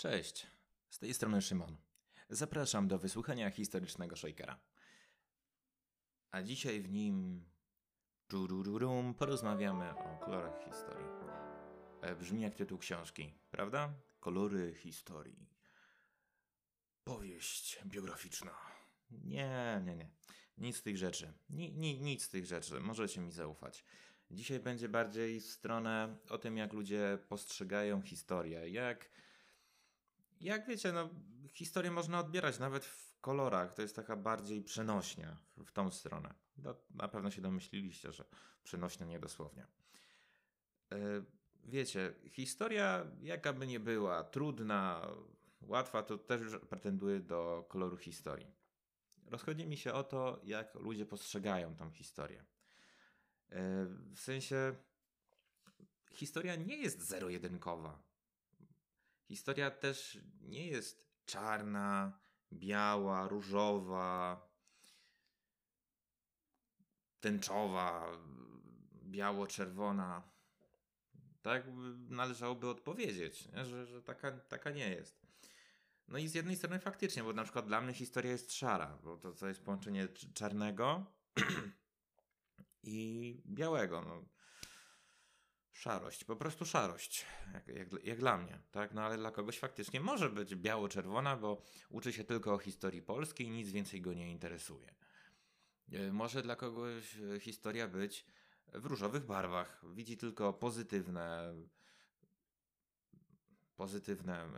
Cześć, z tej strony Szymon. Zapraszam do wysłuchania historycznego Shakera. A dzisiaj w nim czurururum, porozmawiamy o kolorach historii. E, Brzmi jak tytuł książki, prawda? Kolory historii. Powieść biograficzna. Nie, nie, nie. Nic z tych rzeczy. Ni, ni, nic z tych rzeczy. Możecie mi zaufać. Dzisiaj będzie bardziej w stronę o tym, jak ludzie postrzegają historię. Jak, jak wiecie, no, historię można odbierać nawet w kolorach. To jest taka bardziej przenośnia w, tą stronę. Na pewno się domyśliliście, że przenośnia nie dosłownie. E, wiecie, historia, jaka by nie była, trudna, łatwa, to też już pretenduje do koloru historii. Rozchodzi mi się o to, jak ludzie postrzegają tą historię. E, W sensie, historia nie jest zero-jedynkowa. Historia też nie jest czarna, biała, różowa, tęczowa, biało-czerwona. Tak należałoby odpowiedzieć? Że, że taka, taka nie jest. No i z jednej strony faktycznie, bo na przykład dla mnie historia jest szara, bo to, to jest połączenie cz- czarnego i białego. No. Szarość, po prostu szarość, jak, jak, jak dla mnie, tak? No ale dla kogoś faktycznie może być biało-czerwona, bo uczy się tylko o historii polskiej i nic więcej go nie interesuje. E, Może dla kogoś e, historia być w różowych barwach. Widzi tylko pozytywne, pozytywne e,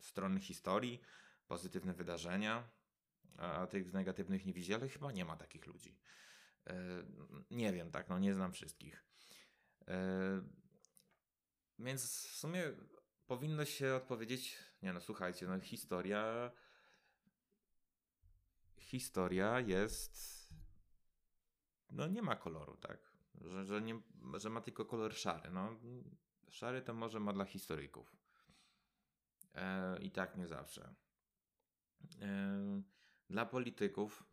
strony historii, pozytywne wydarzenia, a tych negatywnych nie widzi, ale chyba nie ma takich ludzi. Nie wiem, tak, no nie znam wszystkich. E, Więc w sumie powinno się odpowiedzieć, nie no słuchajcie, no historia historia jest no nie ma koloru, tak? Że, że, nie, że ma tylko kolor szary. No, szary to może ma dla historyków. E, I tak nie zawsze. E, dla polityków,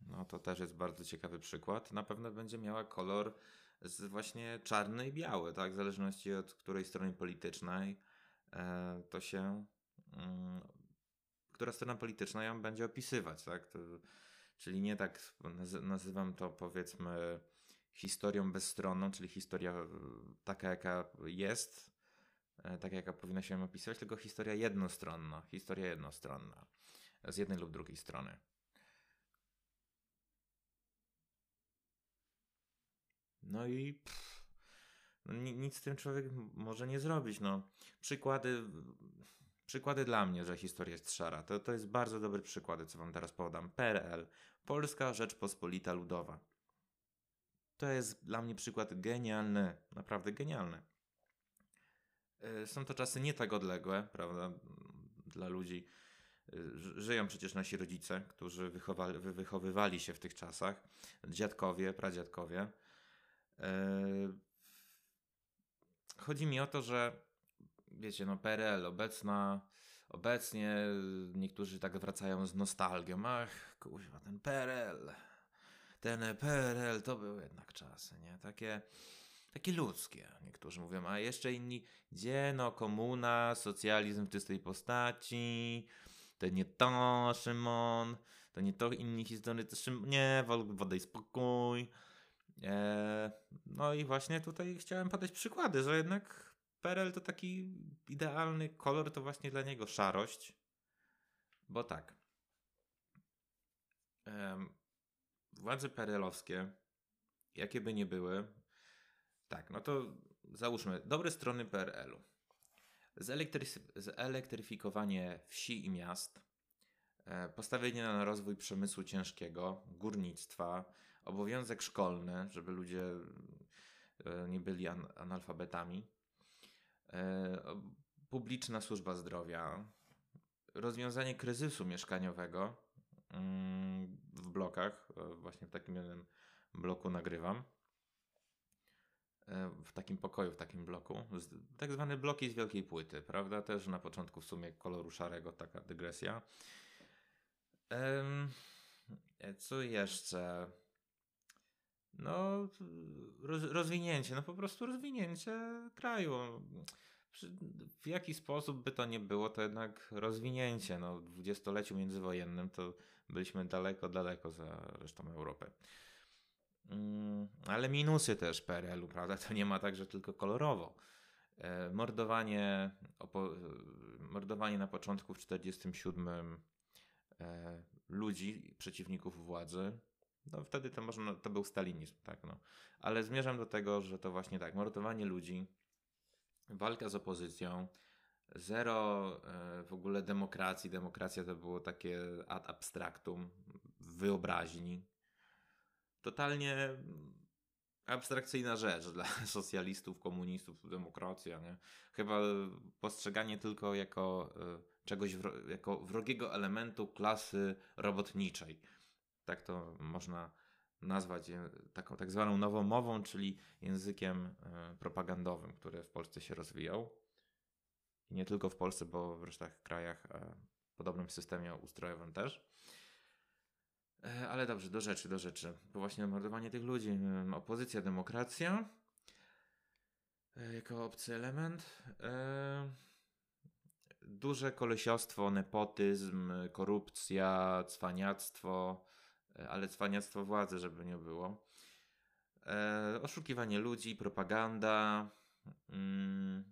no to też jest bardzo ciekawy przykład, na pewno będzie miała kolor z właśnie czarny i biały, tak? W zależności od której strony politycznej e, to się. Mm, która strona polityczna ją będzie opisywać, tak? To, czyli nie tak nazy- nazywam to powiedzmy historią bezstronną, czyli historia e, taka jaka jest, e, taka jaka powinna się ją opisywać, tylko historia jednostronna, historia jednostronna z jednej lub drugiej strony. No i pff, no ni- nic z tym człowiek może nie zrobić. No. Przykłady, przykłady dla mnie, że historia jest szara. To, to jest bardzo dobry przykład, co wam teraz podam. PRL. Polska Rzeczpospolita Ludowa. To jest dla mnie przykład genialny. Naprawdę genialny. Y, Są to czasy nie tak odległe, prawda, dla ludzi. Ży- Żyją przecież nasi rodzice, którzy wychowali, wy- wychowywali się w tych czasach. Dziadkowie, pradziadkowie. Yy, Chodzi mi o to, że wiecie, no PRL obecna, obecnie niektórzy tak wracają z nostalgią. Ach, kurwa, ten PRL, ten PRL to były jednak czasy, nie? Takie, takie ludzkie, niektórzy mówią, a jeszcze inni, gdzie no komuna, socjalizm w czystej postaci, to nie to, Szymon, to nie to, inni historycy, Szymon, nie, wol- wodaj spokój. Eee, no i właśnie tutaj chciałem podać przykłady, że jednak PRL to taki idealny kolor, to właśnie dla niego szarość. Bo tak. Władze PRL-owskie, jakie by nie były, tak, no to załóżmy dobre strony PRL-u. Zelektry- zelektryfikowanie wsi i miast, e, postawienie na rozwój przemysłu ciężkiego, górnictwa, obowiązek szkolny, żeby ludzie e, nie byli an- analfabetami, e, publiczna służba zdrowia, rozwiązanie kryzysu mieszkaniowego mm, w blokach, e, właśnie w takim jednym bloku nagrywam, e, w takim pokoju, w takim bloku, tak zwane bloki z wielkiej płyty, prawda? Też na początku w sumie koloru szarego, taka dygresja. E, co jeszcze? No, roz, rozwinięcie, no po prostu rozwinięcie kraju. w jaki sposób by to nie było, to jednak rozwinięcie. No, w dwudziestoleciu międzywojennym to byliśmy daleko, daleko za resztą Europy. Mm, ale minusy też PRL-u, prawda? To nie ma tak, że tylko kolorowo. E, mordowanie, mordowanie na początku w 1947 e, ludzi, przeciwników władzy, no wtedy to można, to był stalinizm, tak no. Ale zmierzam do tego, że to właśnie tak, mordowanie ludzi, walka z opozycją, zero e, w ogóle demokracji. Demokracja to było takie ad abstractum wyobraźni. Totalnie abstrakcyjna rzecz dla socjalistów, komunistów, demokracja, nie? Chyba postrzeganie tylko jako e, czegoś, jako wrogiego elementu klasy robotniczej. Tak to można nazwać taką tak zwaną nową mową, czyli językiem e, propagandowym, który w Polsce się rozwijał. I nie tylko w Polsce, bo w resztach krajach e, w podobnym systemie ustrojowym też. E, ale dobrze, do rzeczy, do rzeczy. Bo właśnie mordowanie tych ludzi, opozycja, demokracja jako obcy element. Duże kolesiostwo, nepotyzm, korupcja, cwaniactwo, E, ale cwaniactwo władzy, żeby nie było. E, oszukiwanie ludzi, propaganda. Mm.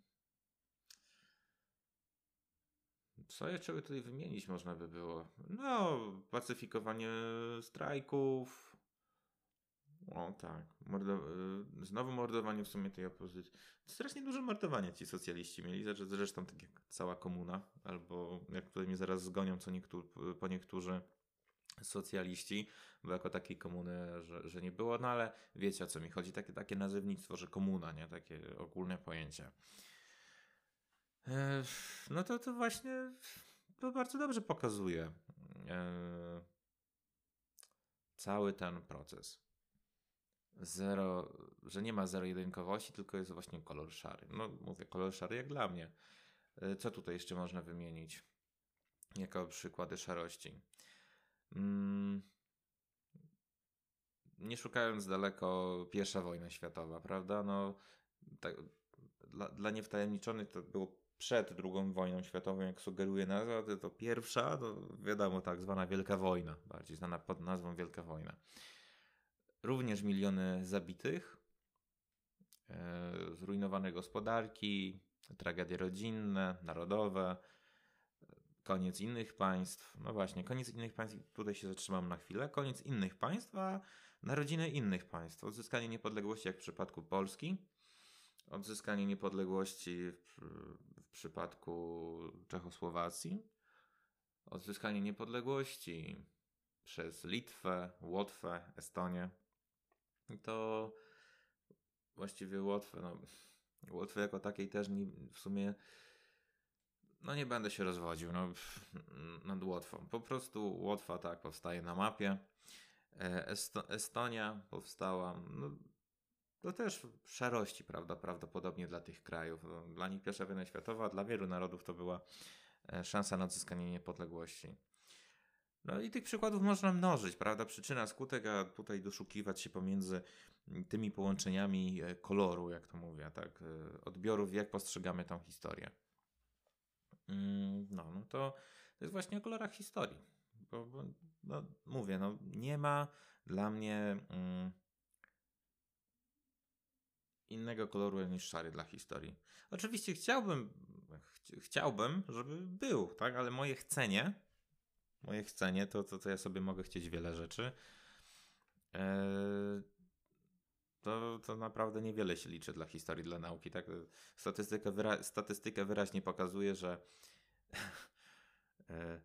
Co jeszcze by tutaj wymienić można by było? No, pacyfikowanie strajków. O tak. Mordo e, znowu mordowanie w sumie tej opozycji. Strasznie dużo mordowania ci socjaliści mieli. Zresztą tak jak cała komuna. Albo jak tutaj mnie zaraz zgonią co niektórzy, po niektórzy socjaliści, bo jako takiej komuny, że, że nie było, no ale wiecie o co mi chodzi, takie, takie nazewnictwo, że komuna, nie? Takie ogólne pojęcie. E, no to to właśnie to bardzo dobrze pokazuje e, cały ten proces. Zero, że nie ma zero-jedynkowości, tylko jest właśnie kolor szary. No mówię, kolor szary jak dla mnie. E, co tutaj jeszcze można wymienić jako przykłady szarości? Mm, nie szukając daleko, pierwsza wojna światowa, prawda? No, tak, dla, dla niewtajemniczonych to było przed drugą wojną światową, jak sugeruje nazwa, to, to pierwsza, to wiadomo, tak zwana Wielka Wojna, bardziej znana pod nazwą Wielka Wojna. Również miliony zabitych, e, zrujnowane gospodarki, tragedie rodzinne, narodowe, koniec innych państw. No właśnie, koniec innych państw, tutaj się zatrzymam na chwilę. Koniec innych państw, a narodziny innych państw. Odzyskanie niepodległości, jak w przypadku Polski. Odzyskanie niepodległości w, w przypadku Czechosłowacji. Odzyskanie niepodległości przez Litwę, Łotwę, Estonię. To właściwie Łotwę, no, Łotwę jako takiej też nie, w sumie no nie będę się rozwodził no, nad Łotwą. Po prostu Łotwa tak powstaje na mapie. E, Esto Estonia powstała, no, to też szarości, prawda, prawdopodobnie dla tych krajów. No, dla nich pierwsza wojna światowa, dla wielu narodów to była e, szansa na odzyskanie niepodległości. No i tych przykładów można mnożyć, prawda? Przyczyna, skutek, a tutaj doszukiwać się pomiędzy tymi połączeniami e, koloru, jak to mówię, tak, odbiorów, jak postrzegamy tą historię. Mm, no, no to, to jest właśnie o kolorach historii. Bo, bo no, mówię, no, nie ma dla mnie mm, innego koloru niż szary dla historii. Oczywiście chciałbym, ch chciałbym, żeby był, tak, ale moje chcenie, moje chcenie, to, to, to ja sobie mogę chcieć wiele rzeczy. Eee, to, to naprawdę niewiele się liczy dla historii, dla nauki. Tak? Statystyka, wyra statystyka wyraźnie pokazuje, że e,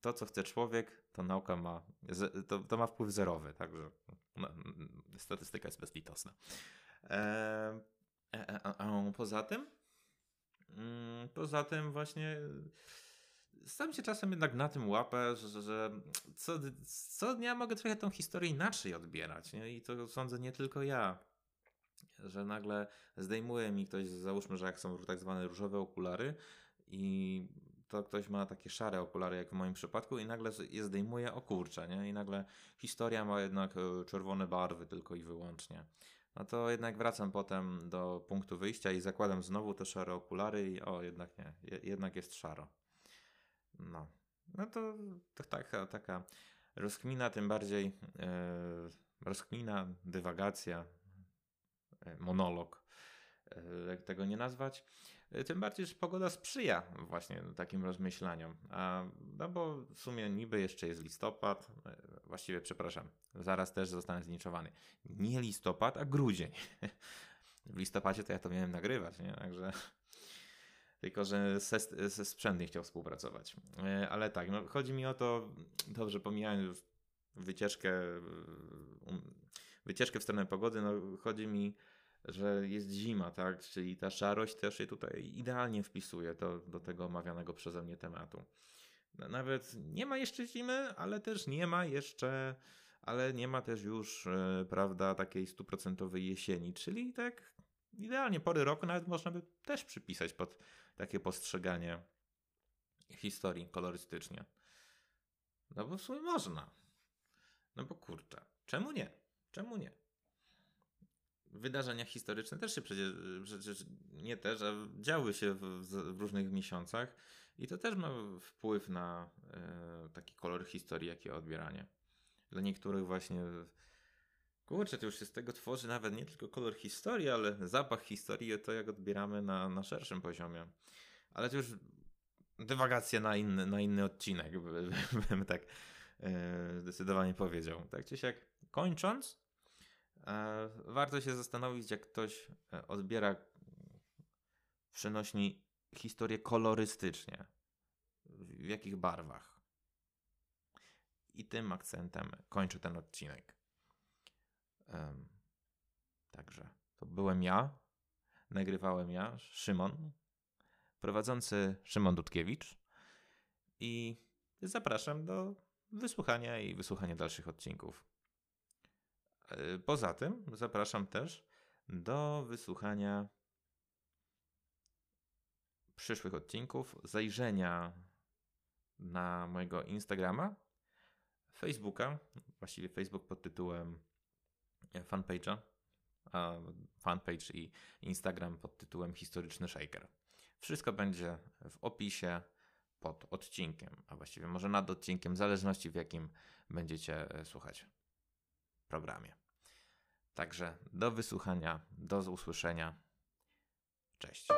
to, co chce człowiek, to nauka ma, to, to ma wpływ zerowy, także no, statystyka jest bezlitosna. E, e, a, a, poza tym, mm, poza tym właśnie Staram się czasem jednak na tym łapę, że, że co, co dnia mogę trochę tą historię inaczej odbierać. Nie? I to sądzę nie tylko ja. Że nagle zdejmuje mi ktoś, załóżmy, że jak są tak zwane różowe okulary i to ktoś ma takie szare okulary, jak w moim przypadku, i nagle je zdejmuje, o kurczę, nie? I nagle historia ma jednak e, czerwone barwy tylko i wyłącznie. no to jednak wracam potem do punktu wyjścia i zakładam znowu te szare okulary i o, jednak nie, jednak jest szaro. No, no to, to taka, taka rozkmina, tym bardziej e, rozkmina, dywagacja, e, monolog, e, jak tego nie nazwać. E, tym bardziej, że pogoda sprzyja właśnie takim rozmyślaniom. A, no bo w sumie niby jeszcze jest listopad, e, właściwie przepraszam, zaraz też zostanę zniczowany. Nie listopad, a grudzień. W listopadzie to ja to miałem nagrywać, nie? Także tylko że ze, ze sprzęt nie chciał współpracować. E, ale tak, no, chodzi mi o to, dobrze, pomijając wycieczkę, um, wycieczkę w stronę pogody, no, chodzi mi, że jest zima, tak? Czyli ta szarość też się tutaj idealnie wpisuje do, do tego omawianego przeze mnie tematu. Nawet nie ma jeszcze zimy, ale też nie ma jeszcze, ale nie ma też już, e, prawda, takiej stuprocentowej jesieni, czyli tak idealnie pory roku nawet można by też przypisać pod takie postrzeganie historii kolorystycznie. No bo w sumie można. No bo kurczę, czemu nie? Czemu nie? Wydarzenia historyczne też się przecież, przecież nie też, a działy się w, w różnych miesiącach i to też ma wpływ na e, taki kolor historii, jakie odbieranie. Dla niektórych właśnie Kurczę, to już się z tego tworzy nawet nie tylko kolor historii, ale zapach historii, to jak odbieramy na, na szerszym poziomie. Ale to już dywagacja na inny, na inny odcinek, bym tak e, zdecydowanie powiedział. Tak czy siak, kończąc, e, warto się zastanowić, jak ktoś e, odbiera przenośni historię kolorystycznie. W jakich barwach. I tym akcentem kończę ten odcinek. Także to byłem ja, nagrywałem ja, Szymon, prowadzący Szymon Dudkiewicz i zapraszam do wysłuchania i wysłuchania dalszych odcinków. E, poza tym zapraszam też do wysłuchania przyszłych odcinków, zajrzenia na mojego Instagrama, Facebooka, właściwie Facebook pod tytułem fanpage'a, fanpage i Instagram pod tytułem Historyczny Shaker. Wszystko będzie w opisie pod odcinkiem, a właściwie może nad odcinkiem, w zależności w jakim będziecie e, słuchać programie. Także do wysłuchania, do usłyszenia. Cześć.